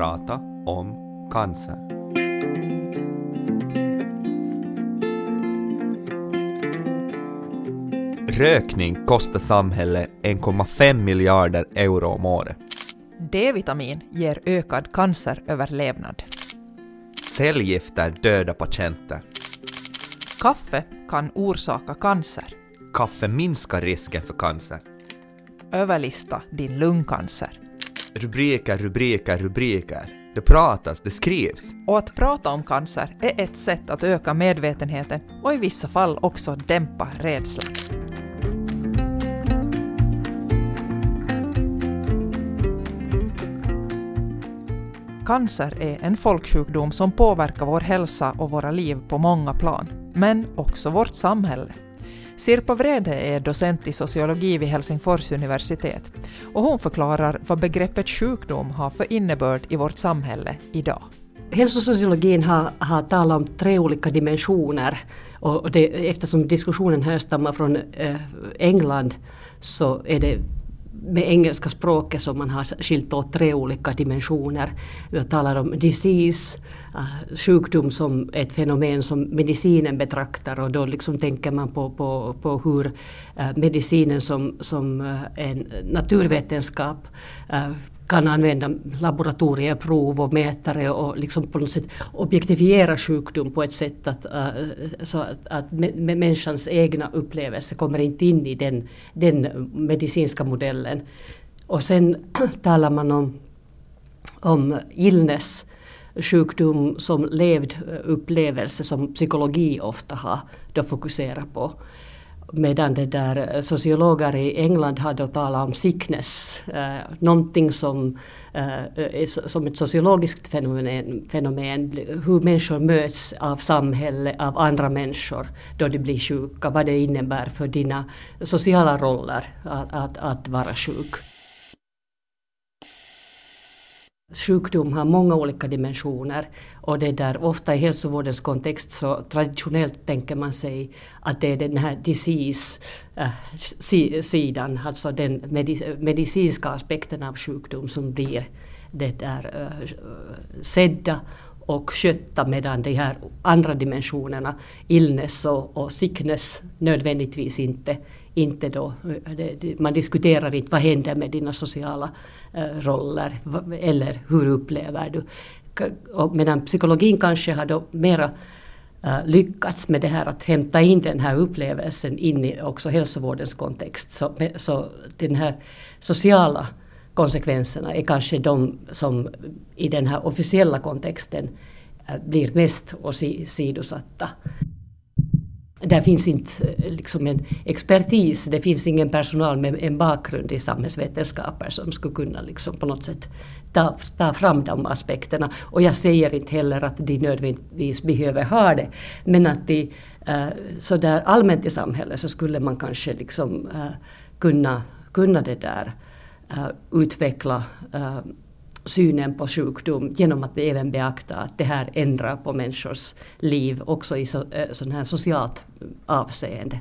prata om cancer. Rökning kostar samhället 1,5 miljarder euro om året. D-vitamin ger ökad canceröverlevnad. Cellgifter dödar patienter. Kaffe kan orsaka cancer. Kaffe minskar risken för cancer. Överlista din lungcancer. Rubriker, rubriker, rubriker. Det pratas, det skrivs. Och att prata om cancer är ett sätt att öka medvetenheten och i vissa fall också dämpa rädslan. Cancer är en folksjukdom som påverkar vår hälsa och våra liv på många plan, men också vårt samhälle. Sirpa Vrede är docent i sociologi vid Helsingfors universitet och hon förklarar vad begreppet sjukdom har för innebörd i vårt samhälle idag. Hälsosociologin har, har talat om tre olika dimensioner och det, eftersom diskussionen härstammar från eh, England så är det med engelska språket som man har skilt åt tre olika dimensioner. Jag talar om disease, eh, sjukdom som ett fenomen som medicinen betraktar och då liksom tänker man på, på, på hur eh, medicinen som, som eh, en naturvetenskap kan använda laboratorieprov och mätare och liksom på något sätt objektifiera sjukdom på ett sätt att, uh, så att, att människans egna upplevelse kommer inte in i den, den medicinska modellen. Och sen talar man om, om illness, sjukdom som levd äh, upplevelse som psykologi ofta har då fokuserat på. Medan det där eh, sociologer i England hade talat om sickness, eh, någonting som, eh, eh som ett sociologiskt fenomen, fenomen, hur människor möts av samhället, av andra människor då de blir sjuka, vad det innebär för dina sociala roller att, att, att vara sjuk. Sjukdom har många olika dimensioner. Och det där ofta i hälsovårdens kontext så traditionellt tänker man sig att det är den här disease-sidan, eh, äh, alltså den medicinska aspekten av sjukdom som blir det där äh, sedda och skötta medan de här andra dimensionerna, illness och, och sickness, nödvändigtvis inte inte då, man diskuterar inte vad händer med dina sociala eh, roller eller hur upplever du. Medan psykologin kanske har då mera eh, lyckats med det här att hämta in den här upplevelsen in i också hälsovårdens kontext. Så, så den här sociala konsekvenserna är kanske de som i den här officiella kontexten eh, blir mest åsidosatta. Där finns inte eh, liksom en expertis, det finns ingen personal med en bakgrund i samhällsvetenskaper som skulle kunna liksom på något sätt ta, ta fram de aspekterna. Och jag säger inte heller att de nödvändigtvis behöver ha det, men att de eh, så sådär allmänt i samhället så skulle man kanske liksom eh, kunna, kunna det där utveckla synen på sjukdom genom att även beakta att det här ändrar på människors liv också i så, äh, sån här socialt avseende.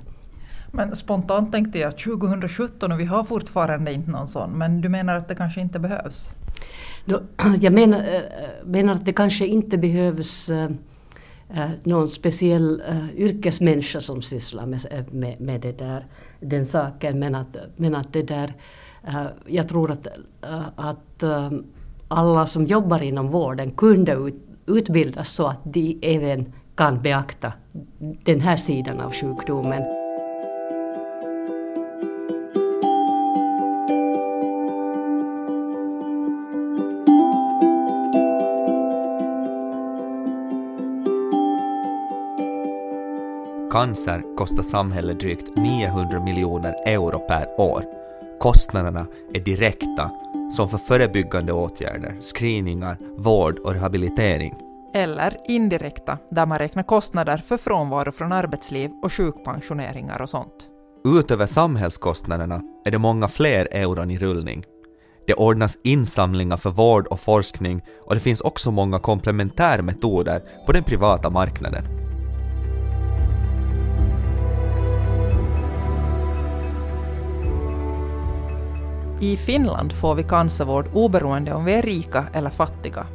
Men spontant tänkte jag 2017 och vi har fortfarande inte någon sån, men du menar att det kanske inte behövs? Då, jag menar, äh, menar, att det kanske inte behövs någon speciell yrkesmänniska som sysslar med, med, med det där, den saken, men att, men att det där, jag tror att, att alla som jobbar inom vården kunde ut, utbildas så att de även kan beakta den här sidan av sjukdomen. Cancer kostar samhället drygt 900 miljoner euro per år. Kostnaderna är direkta som för förebyggande åtgärder, screeningar, vård och rehabilitering. Eller indirekta, där man räknar kostnader för frånvaro från arbetsliv och sjukpensioneringar och sånt. Utöver samhällskostnaderna är det många fler euron i rullning. Det ordnas insamlingar för vård och forskning och det finns också många komplementärmetoder på den privata marknaden. I Finland får vi cancervård oberoende om vi är rika eller fattiga.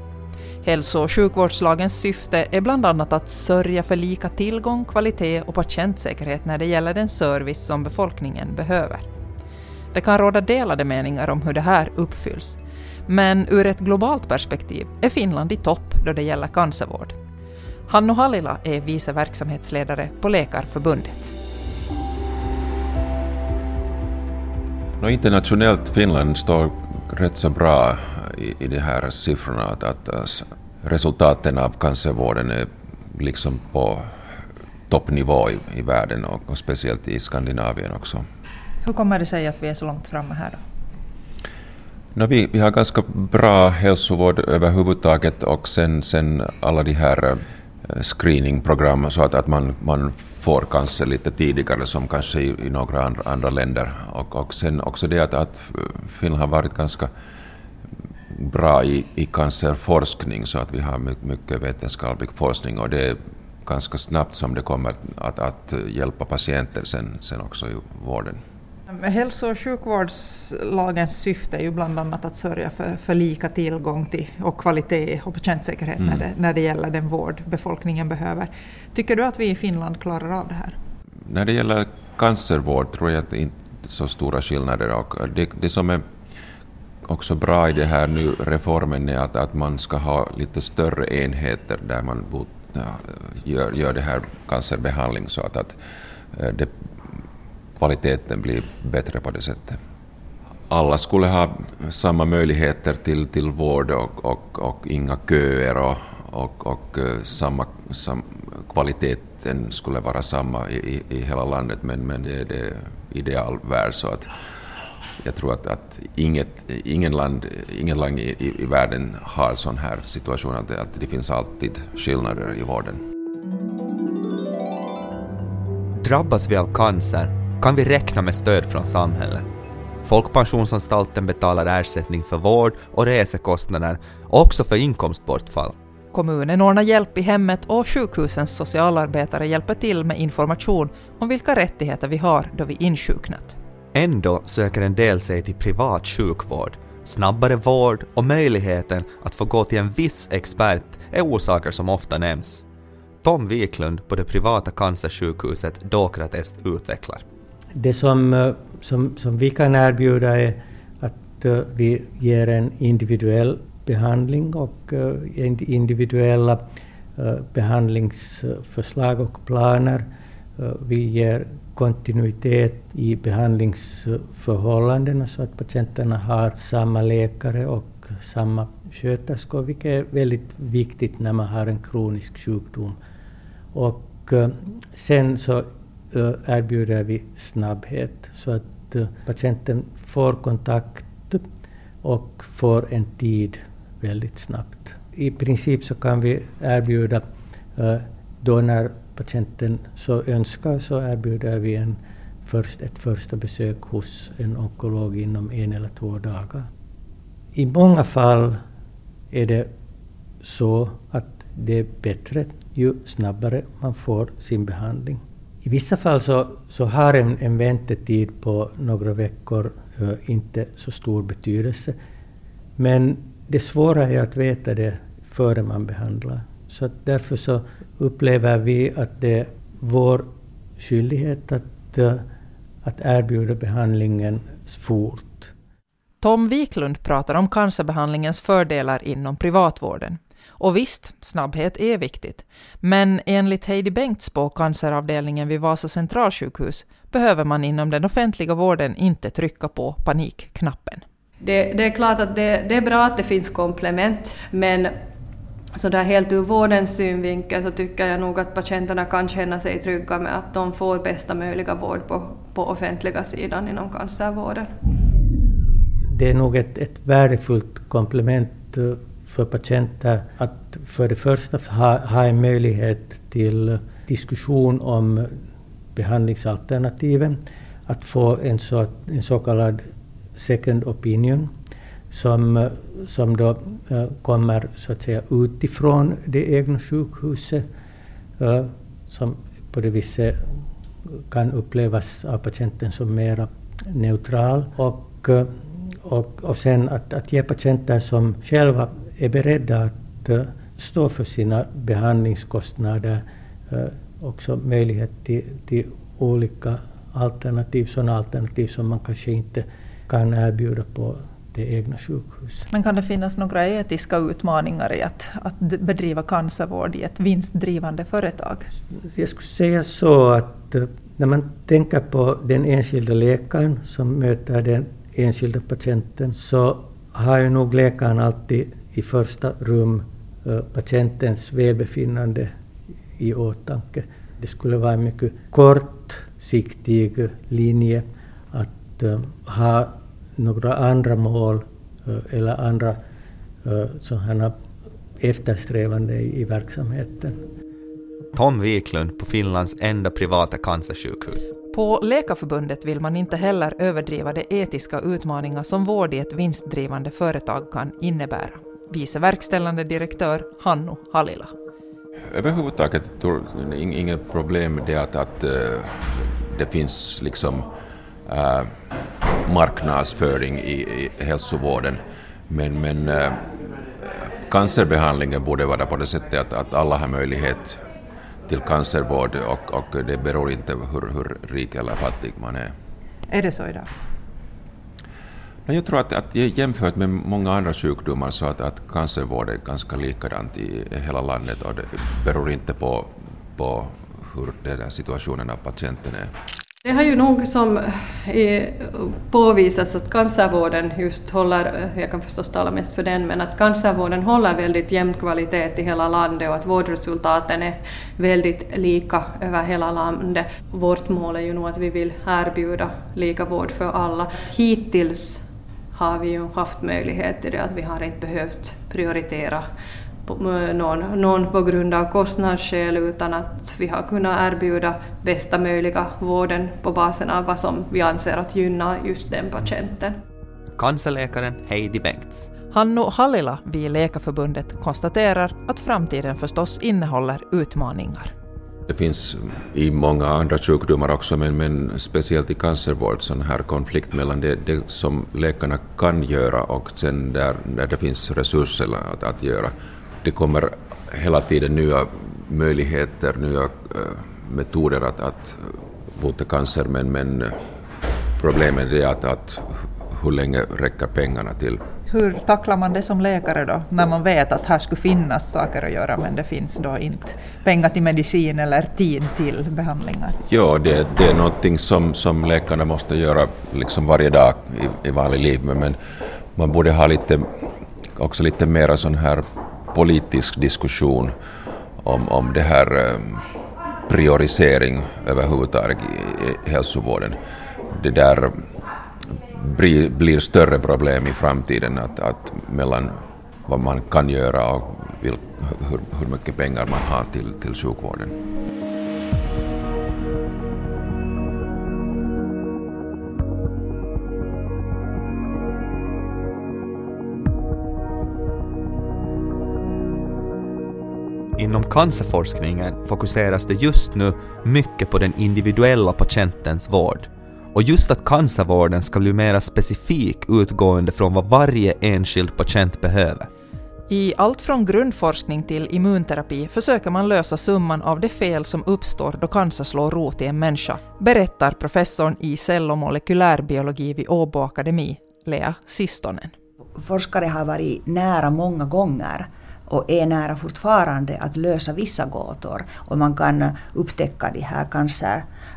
Hälso och sjukvårdslagens syfte är bland annat att sörja för lika tillgång, kvalitet och patientsäkerhet när det gäller den service som befolkningen behöver. Det kan råda delade meningar om hur det här uppfylls, men ur ett globalt perspektiv är Finland i topp då det gäller cancervård. Hannu Halila är vice verksamhetsledare på Läkarförbundet. No, internationellt Finland står rätt så bra i, i de här siffrorna. Att, att resultaten av cancervården är liksom på toppnivå i, i världen och, och, speciellt i Skandinavien också. Hur kommer det sig att vi är så långt framme här? No, vi, vi har ganska bra hälsovård överhuvudtaget och sen, sen alla de här Eh, screeningprogram så att, att man, man får cancer lite tidigare som kanske i, i några andra, andra länder. Och, och sen också det att, att Finland har varit ganska bra i, i cancerforskning så att vi har mycket vetenskaplig forskning och det är ganska snabbt som det kommer att, att hjälpa patienter sen, sen också i vården. Hälso och sjukvårdslagens syfte är ju bland annat att sörja för, för lika tillgång till och kvalitet och patientsäkerhet mm. när, det, när det gäller den vård befolkningen behöver. Tycker du att vi i Finland klarar av det här? När det gäller cancervård tror jag att det inte är så stora skillnader. Och det, det som är också bra i det här nu reformen är att, att man ska ha lite större enheter där man ja, gör, gör det här cancerbehandling så att, att eh, det kvaliteten blir bättre på det sättet. Alla skulle ha samma möjligheter till, till vård och, och, och inga köer och, och, och eh, samma, sam, kvaliteten skulle vara samma i, i, i, hela landet men, men det är det idealvärld så att jag tror att, att inget, ingen land, ingen land i, i världen har sån här situation att, att det finns alltid skillnader i vården. Drabbas vi av cancer kan vi räkna med stöd från samhället. Folkpensionsanstalten betalar ersättning för vård och resekostnader och också för inkomstbortfall. Kommunen ordnar hjälp i hemmet och sjukhusens socialarbetare hjälper till med information om vilka rättigheter vi har då vi insjuknat. Ändå söker en del sig till privat sjukvård. Snabbare vård och möjligheten att få gå till en viss expert är orsaker som ofta nämns. Tom Wiklund på det privata cancersjukhuset Dokrates utvecklar. Det som, eh, som, som vi kan erbjuda är att eh, vi ger en individuell behandling och eh, individuella behandlingsförslag och planer. Vi ger kontinuitet i behandlingsförhållandena så att patienterna har samma läkare och samma sköterskor, vilket är väldigt viktigt när man har en kronisk sjukdom. Och sen så Eh, erbjuder vi snabbhet så att eh, patienten får kontakt och får en tid väldigt snabbt. I princip så kan vi erbjuda, eh, då när patienten så önskar, så erbjuder vi en först, ett första besök hos en onkolog inom en eller två dagar. I många fall är det så att det är bättre ju snabbare man får sin behandling. I vissa fall så, så har en, en väntetid på några veckor eh, inte så stor betydelse. Men det svåra är att veta det före man behandlar. Så därför så upplever vi att det är vår skyldighet att, eh, att erbjuda behandlingen fort. Tom Wiklund pratar om cancerbehandlingens fördelar inom privatvården. Och visst, snabbhet är viktigt. Men enligt Heidi Bengts på canceravdelningen vid Vasa centralsjukhus behöver man inom den offentliga vården inte trycka på panikknappen. Det, det är klart att det, det, är bra att det finns komplement, men så där helt ur vårdens synvinkel så tycker jag nog att patienterna kan känna sig trygga med att de får bästa möjliga vård på, på offentliga sidan inom cancervården. Det är nog ett, ett värdefullt komplement för patienter att för det första ha, ha en möjlighet till diskussion om behandlingsalternativen, att få en så, en så kallad second opinion som, som då äh, kommer så att säga utifrån det egna sjukhuset, äh, som på det viset kan upplevas av patienten som mera neutral. Och, eh, och, och sen att, att ge patienter som själva är beredda att uh, stå för sina behandlingskostnader uh, också möjlighet till, till olika alternativ, sådana alternativ som man kanske inte kan erbjuda på det egna sjukhuset. Men kan det finnas några etiska utmaningar i att, att bedriva cancervård i ett vinstdrivande företag? Jag skulle säga så att eh, när man tänker på den enskilda läkaren som möter den enskilda patienten så har ju nog läkaren alltid i första rum eh, patientens välbefinnande i åtanke. Det skulle vara en mycket kortsiktig linje att uh, ha några andra mål uh, eller andra sådana eftersträvande i, i verksamheten. Tom Wiklund på Finlands enda privata cancersjukhus. På Läkarförbundet vill man inte heller överdriva de etiska utmaningar som vård i ett vinstdrivande företag kan innebära. Vice verkställande direktör Hannu Halila. Överhuvudtaget inget problem med det att, att uh, det finns liksom uh, marknadsföring i, i hälsovården. Men, men uh, cancerbehandlingen borde vara på det sättet att, att alla har möjlighet till cancervård och, och det beror inte hur, hur rik eller fattig man är. Är det så idag? Jag tror att, att jämfört med många andra sjukdomar så att, att cancervård är ganska likadant i hela landet och det beror inte på, på hur den situationen av patienten är. Det har ju nog som eh, påvisats att cancervården just håller, eh, jag kan förstås tala mest för den, men att cancervården håller väldigt jämn kvalitet i hela landet och att vårdresultaten är väldigt lika över hela landet. Vårt mål är ju nog att vi vill erbjuda lika vård för alla. Hittills har vi ju haft möjlighet till det, att vi har inte behövt prioritera någon, någon på grund av kostnadsskäl utan att vi har kunnat erbjuda bästa möjliga vården på basen av vad som vi anser att gynnar just den patienten. Cancerläkaren Heidi Bengts. Hannu Hallila vid Läkarförbundet konstaterar att framtiden förstås innehåller utmaningar. Det finns i många andra sjukdomar också, men, men speciellt i cancervård, sån här konflikt mellan det, det som läkarna kan göra och sen där, där det finns resurser att, att göra det kommer hela tiden nya möjligheter, nya äh, metoder att, att bota cancer, men, men problemet är att, att hur länge räcker pengarna till? Hur tacklar man det som läkare då, när man vet att här skulle finnas saker att göra men det finns då inte pengar till medicin eller tid till behandlingar? Ja, det, det är någonting som, som läkarna måste göra liksom varje dag i, i vanligt liv, men, men man borde ha lite, också lite mera sån här politisk diskussion om, om det här prioritering priorisering överhuvudtaget i hälsovården. Det där blir, blir större problem i framtiden att, att mellan vad man kan göra och hur, hur mycket pengar man har till, till sjukvården. Inom cancerforskningen fokuseras det just nu mycket på den individuella patientens vård. Och just att cancervården ska bli mer specifik utgående från vad varje enskild patient behöver. I allt från grundforskning till immunterapi försöker man lösa summan av de fel som uppstår då cancer slår rot i en människa, berättar professorn i cell och molekylärbiologi vid Åbo Akademi, Lea Sistonen. Forskare har varit nära många gånger och är nära fortfarande att lösa vissa gåtor. Och man kan upptäcka de här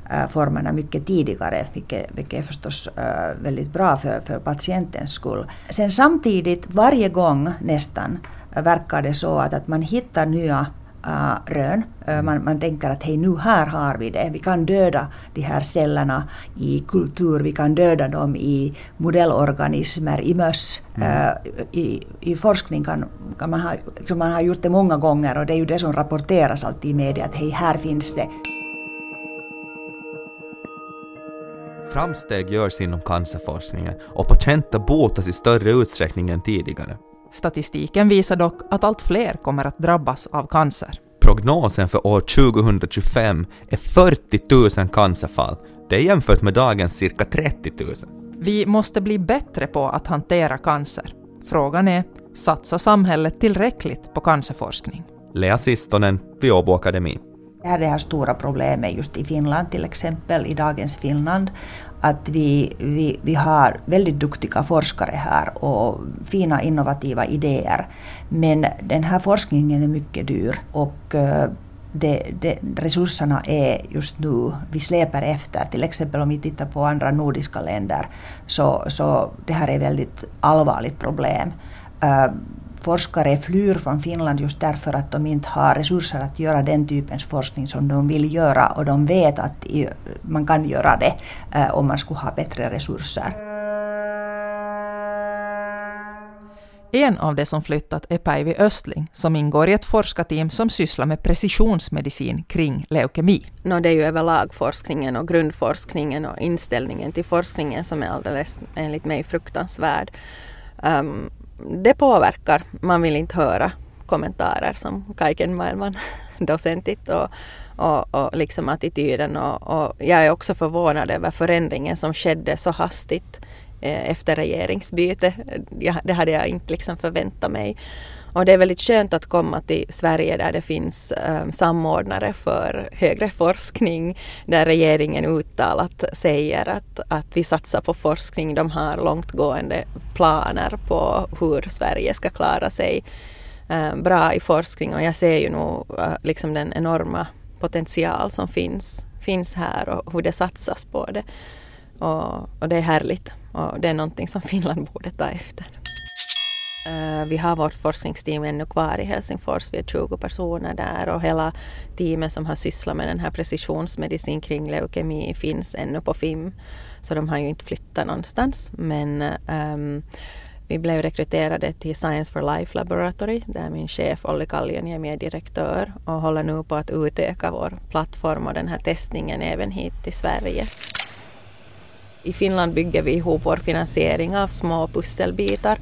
cancerformerna mycket tidigare, vilket, vilket är förstås äh, väldigt bra för, för patientens skull. Sen samtidigt, varje gång nästan, verkar det så att, att man hittar nya uh, rön. Uh, man, man tänker att hej, nu här har vi det. Vi kan döda de här cellerna i kultur, vi kan döda dem i modellorganismer, i möss. Mm. Uh, i, I forskning kan, kan man, ha, man har gjort det många gånger och det är ju det som rapporteras alltid i media, att hej, här finns det. Framsteg görs inom cancerforskningen och patienter botas i större utsträckning än tidigare. Statistiken visar dock att allt fler kommer att drabbas av cancer. Prognosen för år 2025 är 40 000 cancerfall. Det är jämfört med dagens cirka 30 000. Vi måste bli bättre på att hantera cancer. Frågan är, satsar samhället tillräckligt på cancerforskning? Lea Sistonen vid Åbo Akademi. Det här är det här stora problemet just i Finland till exempel, i dagens Finland, att vi, vi, vi har väldigt duktiga forskare här och fina innovativa idéer. Men den här forskningen är mycket dyr och eh, det, det, resurserna är just nu, vi släpar efter. Till exempel om vi tittar på andra nordiska länder så, så det här är ett väldigt allvarligt problem. Eh, Forskare flyr från Finland just därför att de inte har resurser att göra den typens forskning som de vill göra och de vet att man kan göra det uh, om man skulle ha bättre resurser. En av de som flyttat är Päivi Östling som ingår i ett forskarteam som sysslar med precisionsmedicin kring leukemi. No, det är ju överlag forskningen och grundforskningen och inställningen till forskningen som är alldeles enligt mig fruktansvärd. Um, det påverkar. Man vill inte höra kommentarer som Kaiken Maailman docentit och, och, och liksom attityden och, och jag är också förvånad över förändringen som skedde så hastigt Eh, efter regeringsbyte. Det hade jag inte liksom förväntat mig. Och det är väldigt skönt att komma till Sverige där det finns um, samordnare för högre forskning, där regeringen uttalat säger att, att vi satsar på forskning. De har långtgående planer på hur Sverige ska klara sig um, bra i forskning och jag ser ju nog uh, eh, liksom den enorma potential som finns, finns här och hur det satsas på det. Och, och det är härligt. Och det är någonting som Finland borde ta efter. Eh, vi har vårt forskningsteam ännu kvar i Helsingfors. Vi är 20 personer där och hela teamet som har sysslat med den här precisionsmedicin kring leukemi finns ännu på FIM. Så de har ju inte flyttat någonstans. Men um, vi blev rekryterade till Science for Life Laboratory där min chef Olli Kallion är meddirektör och håller nu på att utöka vår plattform och den här testningen även hit till Sverige. I Finland bygger vi ihop vår finansiering av små pusselbitar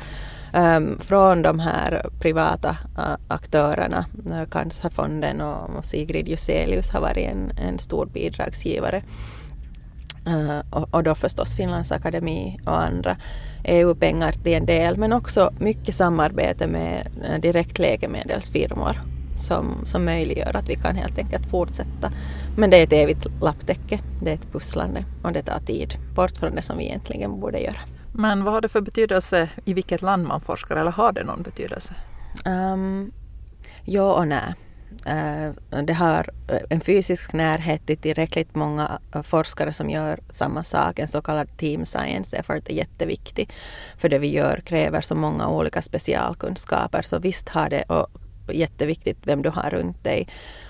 um, från de här privata uh, aktörerna. Uh, Cancerfonden och, Sigrid Juselius har varit en, en stor bidragsgivare. Uh, och, och, då förstås Finlands akademi och andra EU-pengar till en del men också mycket samarbete med uh, direktläkemedelsfirmor som, som möjliggör att vi kan helt enkelt fortsätta. Men det är ett evigt lapptäcke, det är ett pusslande och det tar tid bort från det som vi egentligen borde göra. Men vad har det för betydelse i vilket land man forskar eller har det någon betydelse? Um, ja och nej. Uh, det har eh, en fysisk närhet till tillräckligt många eh, forskare som gör samma sak. En så kallad team science effort är jätteviktig. För det vi gör kräver så många olika specialkunskaper. Så visst har det, och jätteviktigt vem du har runt dig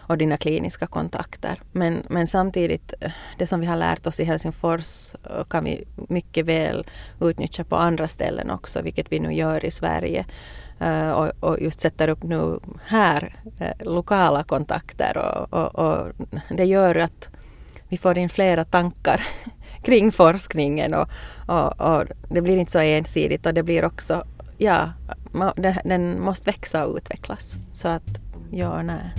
och dina kliniska kontakter. Men, men samtidigt, eh, det som vi har lärt oss i Helsingfors eh, kan vi mycket väl utnyttja på andra ställen också, vilket vi nu gör i Sverige. Eh, och, och, just sätter upp nu här lokala kontakter och, och, och, det gör att vi får in flera tankar kring forskningen och, och, det blir inte så ensidigt och det blir också ja, den, den måste växa och utvecklas. Så att ja, nej.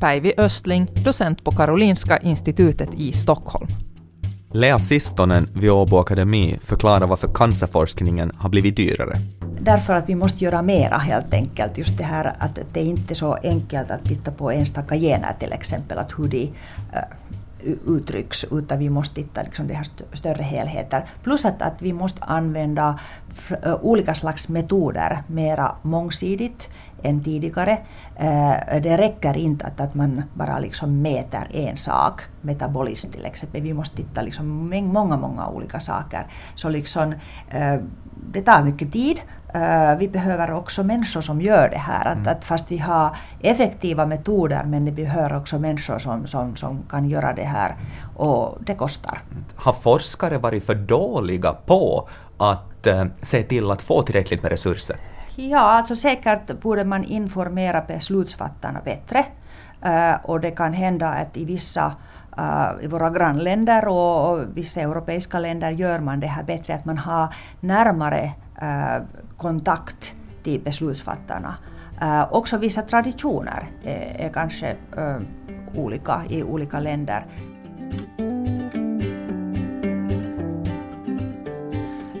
Päivi Östling, docent på Karolinska institutet i Stockholm. Lea Sistonen vid Åbo Akademi förklarar varför cancerforskningen har blivit dyrare. Därför att vi måste göra mera helt enkelt. Just det här att det är inte så enkelt att titta på enstaka gener till exempel, att hur de uh, uttrycks, utan vi måste titta liksom de här större helheter. Plus att, att vi måste använda olika slags metoder mera mångsidigt än tidigare. Eh, det räcker inte att, att man bara liksom mäter en sak, metabolism till exempel. Vi måste titta liksom många, många olika saker. Så liksom, eh, det tar mycket tid Uh, vi behöver också människor som gör det här. Att, mm. att fast vi har effektiva metoder men vi behöver också människor som, som, som kan göra det här och det kostar. Har forskare varit för dåliga på att uh, se till att få tillräckligt med resurser? Ja, alltså säkert borde man informera beslutsfattarna bättre. Uh, och det kan hända att i vissa Uh, i våra grannländer och, och vissa europeiska länder gör man det här bättre, att man har närmare kontakt till beslutsfattarna. Uh, också vissa traditioner är, är kanske uh, olika i olika länder.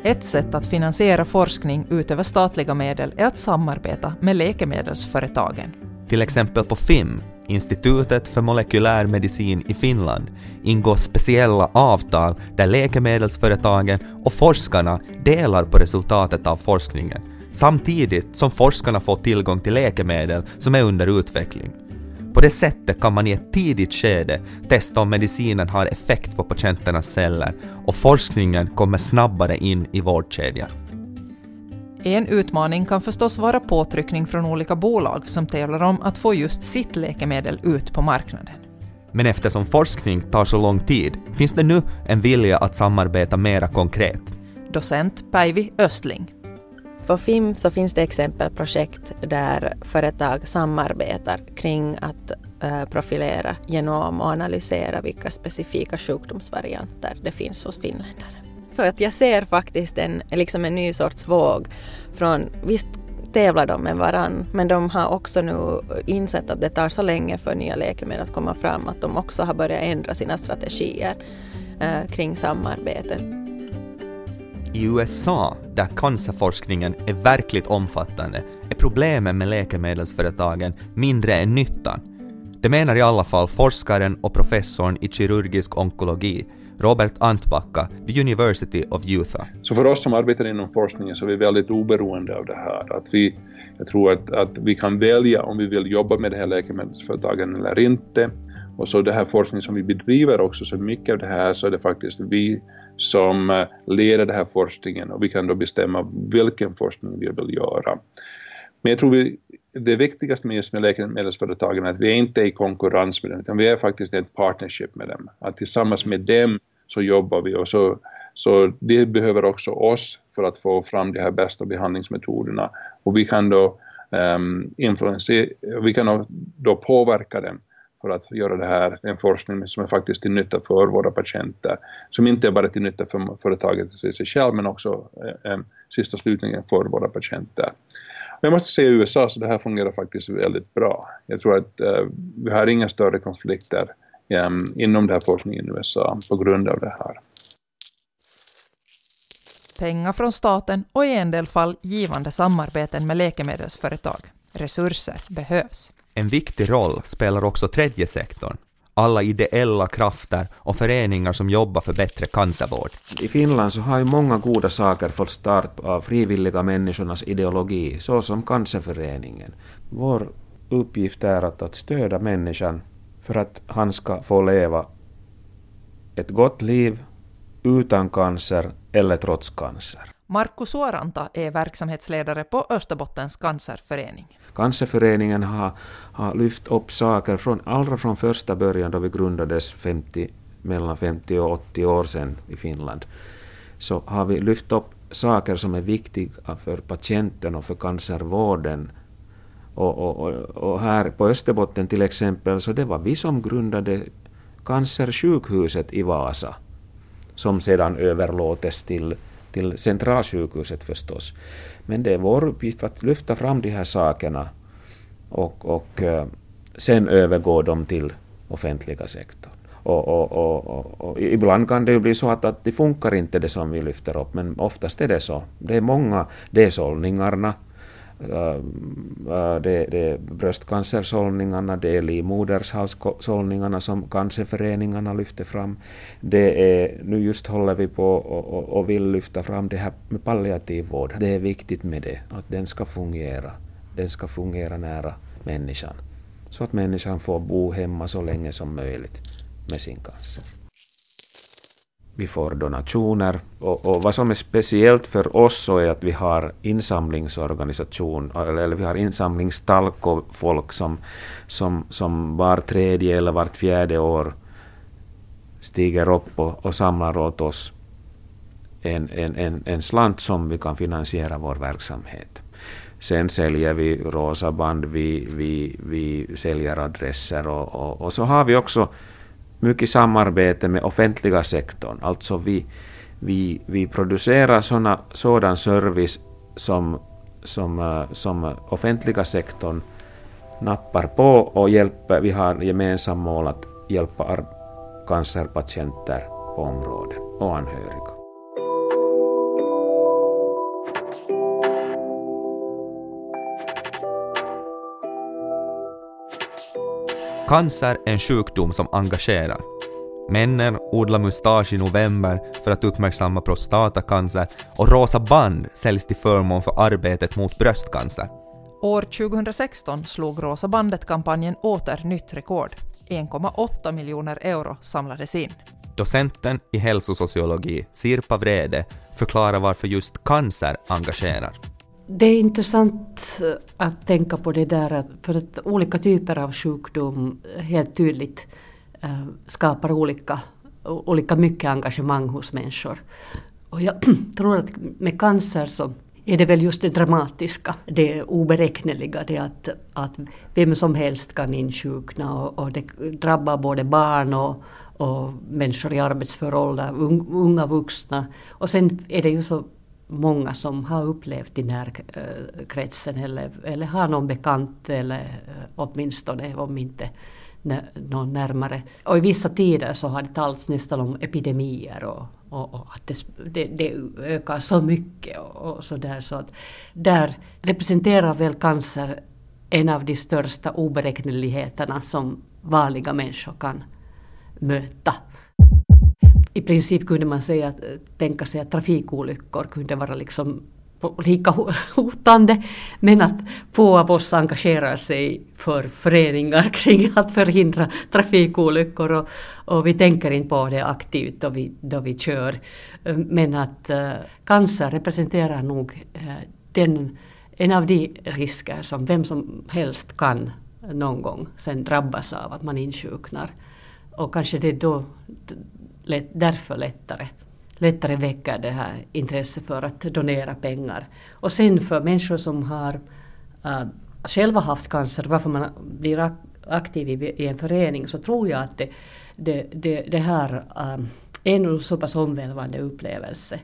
Ett sätt att finansiera forskning utöver statliga medel är att samarbeta med läkemedelsföretagen. Till exempel på FIM, Institutet för molekylär medicin i Finland, ingår speciella avtal där läkemedelsföretagen och forskarna delar på resultatet av forskningen, samtidigt som forskarna får tillgång till läkemedel som är under utveckling. På det sättet kan man i ett tidigt skede testa om medicinen har effekt på patienternas celler och forskningen kommer snabbare in i vårdkedjan. En utmaning kan förstås vara påtryckning från olika bolag som tävlar om att få just sitt läkemedel ut på marknaden. Men eftersom forskning tar så lång tid finns det nu en vilja att samarbeta mera konkret. Docent Päivi Östling. På FIM så finns det exempelprojekt där företag samarbetar kring att eh, profilera genom och analysera vilka specifika sjukdomsvarianter det finns hos finländare. Så att jag ser faktiskt en, liksom en ny sorts våg från, visst tävlar de med varann, men de har också nu insett att det tar så länge för nya läkemedel att komma fram att de också har börjat ändra sina strategier eh, kring samarbete. I USA, där cancerforskningen är verkligt omfattande, är problemen med läkemedelsföretagen mindre än nyttan. Det menar i alla fall forskaren och professorn i kirurgisk onkologi Robert Antbacka vid University of Utah. Så för oss som arbetar inom forskningen så är vi väldigt oberoende av det här. Att vi, jag tror att, att vi kan välja om vi vill jobba med det här läkemedelsföretagen eller inte. Och så det här forskningen som vi bedriver också, så mycket av det här så är det faktiskt vi som eh, leder den här forskningen och vi kan då bestämma vilken forskning vi vill göra. Men jag tror vi, det viktigaste med just med läkemedelsföretagen är att vi inte är i konkurrens med dem, utan vi är faktiskt i ett partnership med dem. Att tillsammans med dem så jobbar vi och så, så det behöver också oss för att få fram de här bästa behandlingsmetoderna. Och vi kan då um, vi kan då påverka dem för att göra det här, en forskning som är faktiskt till nytta för våra patienter. Som inte är bara till nytta för företaget i sig själv men också eh, ehm, sista slutningen för våra patienter. Jag måste säga USA så det här fungerar faktiskt väldigt bra. Jag tror att eh, vi har inga större konflikter inom den här forskningen i USA på grund av det här. Pengar från staten och i en del fall givande samarbeten med läkemedelsföretag. Resurser behövs. En viktig roll spelar också tredje sektorn, alla ideella krafter och föreningar som jobbar för bättre cancervård. I Finland så har ju många goda saker fått start av frivilliga människornas ideologi, såsom Cancerföreningen. Vår uppgift är att, att stödja människan för att han ska få leva ett gott liv utan cancer eller trots cancer. Markku Suoranta är verksamhetsledare på Österbottens cancerförening. Cancerföreningen har, har lyft upp saker från allra från första början då vi grundades 50, mellan 50 och 80 år sedan i Finland. Så har vi lyft upp saker som är viktiga för patienten och för cancervården. Och, och, och, här på Österbotten till exempel, så det var vi som grundade Cancersjukhuset i Vasa, som sedan överlåtes till till centralsjukhuset förstås. Men det är vår uppgift att lyfta fram de här sakerna och, och eh, sen övergå dem till offentliga sektorn. Och, och, och, och, ibland kan det ju bli så att, att det funkar inte det som vi lyfter upp, men oftast är det så. Det är många, det är sållningarna, Äh, äh, det, det är bröstcancersållningarna, det är livmodershalssållningarna som cancerföreningarna lyfter fram. Det är, nu just håller vi på och, och, och vill lyfta fram det här med palliativ vård. Det är viktigt med det, att den ska fungera. Den ska fungera nära människan. Så att människan får bo hemma så länge som möjligt med sin cancer vi får donationer. Och, och, vad som är speciellt för oss så är att vi har insamlingsorganisation, eller, eller vi har insamlingstalkofolk som, som, som var tredje eller vart fjärde år stiger upp och, och samlar åt oss en, en, en, en slant som vi kan finansiera vår verksamhet. Sen säljer vi rosa band, vi, vi, vi säljer adresser och, och, och så har vi också mycket samarbete med offentliga sektorn. Alltså vi, vi, vi producerar såna, sådan service som, som, eh, som offentliga sektorn nappar på och hjälper. Vi har gemensamt mål att hjälpa cancerpatienter på området och anhöriga. Cancer är en sjukdom som engagerar. Männen odlar mustasch i november för att uppmärksamma prostatacancer och rosa band säljs till förmån för arbetet mot bröstcancer. År 2016 slog Rosa bandet-kampanjen åter nytt rekord. 1,8 miljoner euro samlades in. Docenten i hälsosociologi, Sirpa Vrede, förklarar varför just cancer engagerar. Det är intressant eh, att tänka på det där, för att olika typer av sjukdom helt tydligt eh, skapar olika, olika mycket engagemang hos människor. Och jag tror att med cancer så är det väl just det dramatiska, det oberäkneliga, det att, att vem som helst kan insjukna och, och det drabbar både barn och, och människor i arbetsför ålder, unga vuxna. Och sen är det ju så många som har upplevt i närkretsen eller, eller har någon bekant eller eh, åtminstone om inte någon närmare. Och i vissa tider så har det talats nästan om epidemier och, och, och att det, det, det, ökar så mycket och, och så där. Så att där representerar väl cancer en av de största oberäkneligheterna som vanliga människor kan möta. I princip kunde man säga att, tänka sig att trafikolyckor kunde vara liksom lika hotande. Men att få av oss engagerar sig för föreningar kring att förhindra trafikolyckor och, och vi tänker inte på det aktivt då vi, då vi kör. Eh, men att uh, cancer representerar nog uh, den, en av de risker som vem som helst kan någon gång sen drabbas av att man insjuknar. Och kanske det är då lätt, därför lättare lättare väcker det här intresset för att donera pengar. Och sen för människor som har uh, själva haft cancer, varför man blir aktiv i, i en förening, så tror jag att det, det, det, det här uh, är en så pass omvälvande upplevelse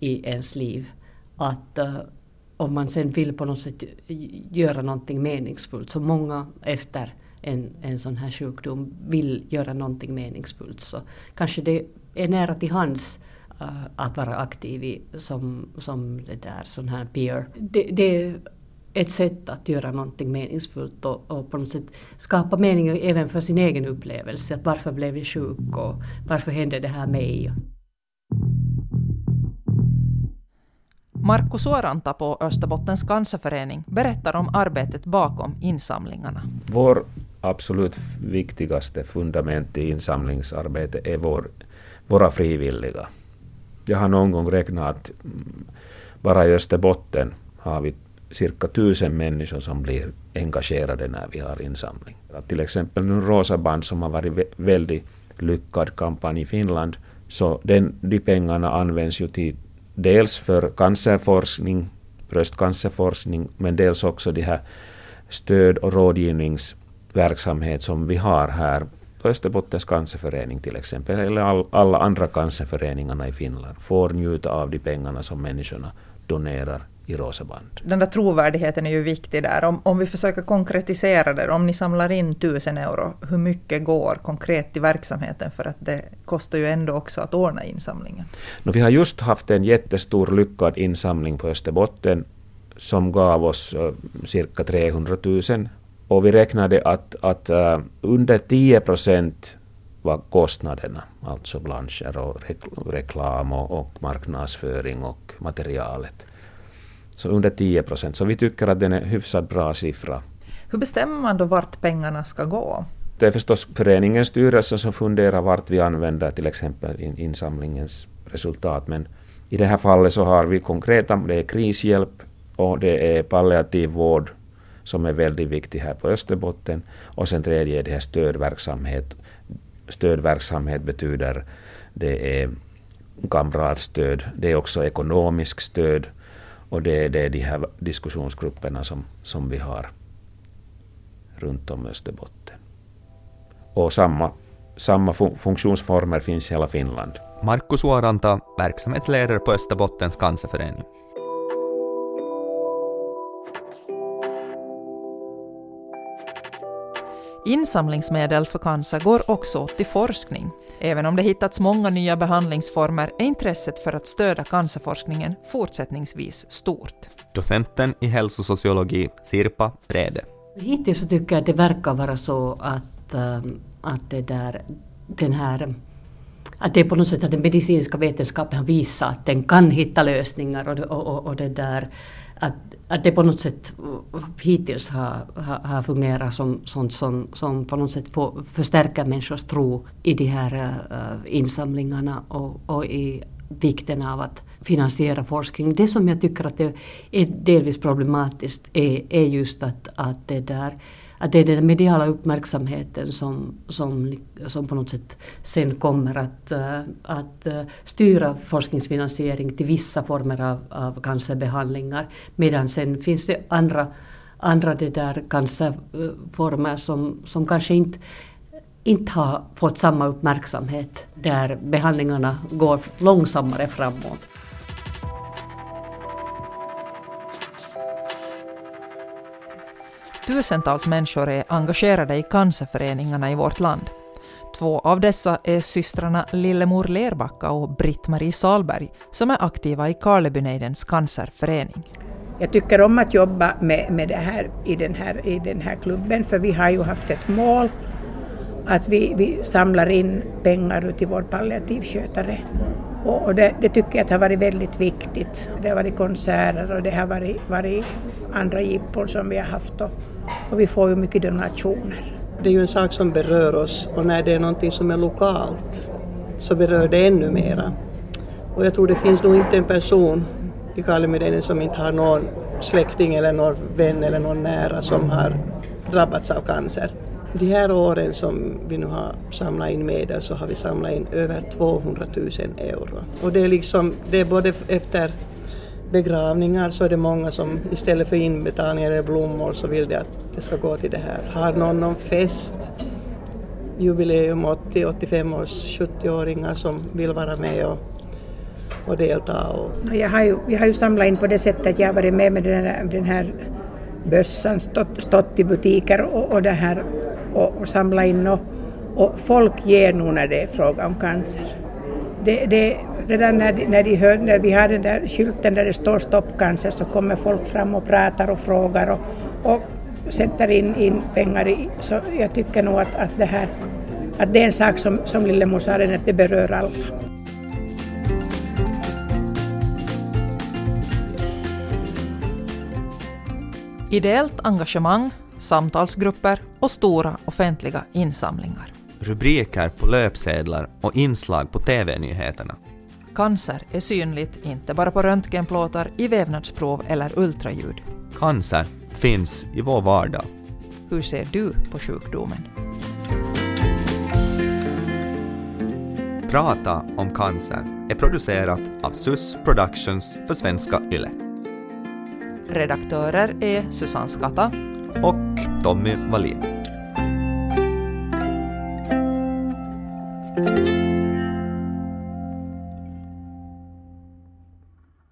i ens liv att uh, om man sen vill på något sätt göra någonting meningsfullt, så många efter en, en sån här sjukdom vill göra någonting meningsfullt, så kanske det är nära till hands uh, att vara aktiv i som, som det där sån här peer. Det, det, är ett sätt att göra någonting meningsfullt och, och, på något sätt skapa mening även för sin egen upplevelse. Att varför blev jag sjuk och varför hände det här mig? Markku Suoranta på Österbottens cancerförening berättar om arbetet bakom insamlingarna. Vår absolut viktigaste fundament i insamlingsarbetet är vår, våra frivilliga. Jag har någon gång räknat att bara i Österbotten har vi cirka tusen människor som blir engagerade när vi har insamling. Till exempel nu Rosa band som har varit väldigt lyckad kampanj i Finland, så den, de pengarna används ju till dels för cancerforskning, bröstcancerforskning, men dels också de här stöd och rådgivnings rådgivningsverksamhet som vi har här på Österbottens cancerförening till exempel, eller all, alla andra cancerföreningarna i Finland, får njuta av de pengarna som människorna donerar i rosa band. Den där trovärdigheten är ju viktig där. Om, om vi försöker konkretisera det, om ni samlar in tusen euro, hur mycket går konkret till verksamheten? För att det kostar ju ändå också att ordna insamlingen. No, vi har just haft en jättestor lyckad insamling på Österbotten som gav oss uh, cirka 300 000 och vi räknade att, att uh, under 10 procent var kostnaderna, alltså blanscher och reklam och, och marknadsföring och materialet. Så under 10 procent. Så vi tycker att det är en hyfsat bra siffra. Hur bestämmer man då vart pengarna ska gå? Det är förstås föreningens styrelse som funderar vart vi använder till exempel insamlingens resultat. Men i det här fallet så har vi konkreta, det är krishjälp och det är palliativ vård som är väldigt viktig här på Österbotten. Och sen tredje är det här stödverksamhet. Stödverksamhet betyder det är kamratstöd, det är också ekonomisk stöd och det, det är de här diskussionsgrupperna som, som vi har runt om Österbotten. Och samma, samma funktionsformer finns i hela Finland. Markus Suoranta, verksamhetsledare på Österbottens cancerförening. Insamlingsmedel för cancer går också till forskning. Även om det hittats många nya behandlingsformer är intresset för att stödja cancerforskningen fortsättningsvis stort. Docenten i hälsosociologi, Sirpa Frede. Hittills så tycker jag att det verkar vara så att att, um, att det där, den här att det är på något sätt att den medicinska vetenskapen har visat att den kan hitta lösningar och, och, och det där att, att det på något sätt hittills har, har, har fungerat som sånt som, som på något sätt får, förstärker människors tro i de här äh, insamlingarna och, och i vikten av att finansiera forskning. Det som jag tycker att det är delvis problematiskt är, är just att, att det där att det är den mediala uppmärksamheten som, som, som på något sätt sen kommer att, eh, att eh, styra forskningsfinansiering till vissa former av, av cancerbehandlingar. Medan sen finns det andra, andra det där cancerformer som, som kanske inte inte har fått samma uppmärksamhet där behandlingarna går långsammare framåt. Tusentals människor är engagerade i cancerföreningarna i vårt land. Två av dessa är systrarna Lillemor Lerbacka och Britt-Marie Salberg som är aktiva i Karlebynejdens cancerförening. Jag tycker om att jobba med, med det här i, den här i den här klubben för vi har ju haft ett mål att vi, vi samlar in pengar till vår palliativskötare. Och, det, det, tycker jag har varit väldigt viktigt. Det har varit konserter och det har varit, varit andra jippon som vi har haft och, och vi får ju mycket donationer. Det är ju en sak som berör oss och när det är någonting som är lokalt så berör det ännu mera. Och jag tror det finns nog inte en person i Karlemyrdenen som inte har någon släkting eller någon vän eller någon nära som har drabbats av cancer. De här åren som vi nu har samlat in medel så har vi samlat in över 200 000 euro. Och det är liksom, det är både efter begravningar så är det många som istället för inbetalningar eller blommor så vill de att det ska gå till det här. Har någon någon fest, jubileum 80, 85 års 70-åringar som vill vara med och, och delta. Och... Jag, har ju, jag har ju samlat in på det sättet att jag har varit med med den här, den här bössan, stått, stått i butiker och, och det här och, och samla in och, och folk ger nog när det är fråga om cancer. Det, det, redan när, de, när, de hör, när vi har den där skylten där det står stopp cancer så kommer folk fram och pratar och frågar och, och sätter in, in pengar i. Så jag tycker nog att, att, det, här, att det är en sak som, som Lillemor sa, att det berör alla. Ideellt engagemang samtalsgrupper och stora offentliga insamlingar. Rubriker på löpsedlar och inslag på TV-nyheterna. Cancer är synligt inte bara på röntgenplåtar, i vävnadsprov eller ultraljud. Cancer finns i vår vardag. Hur ser du på sjukdomen? Prata om cancer är producerat av SUS Productions för svenska YLE. Redaktörer är Susanne Skatta och Tommy Wallin.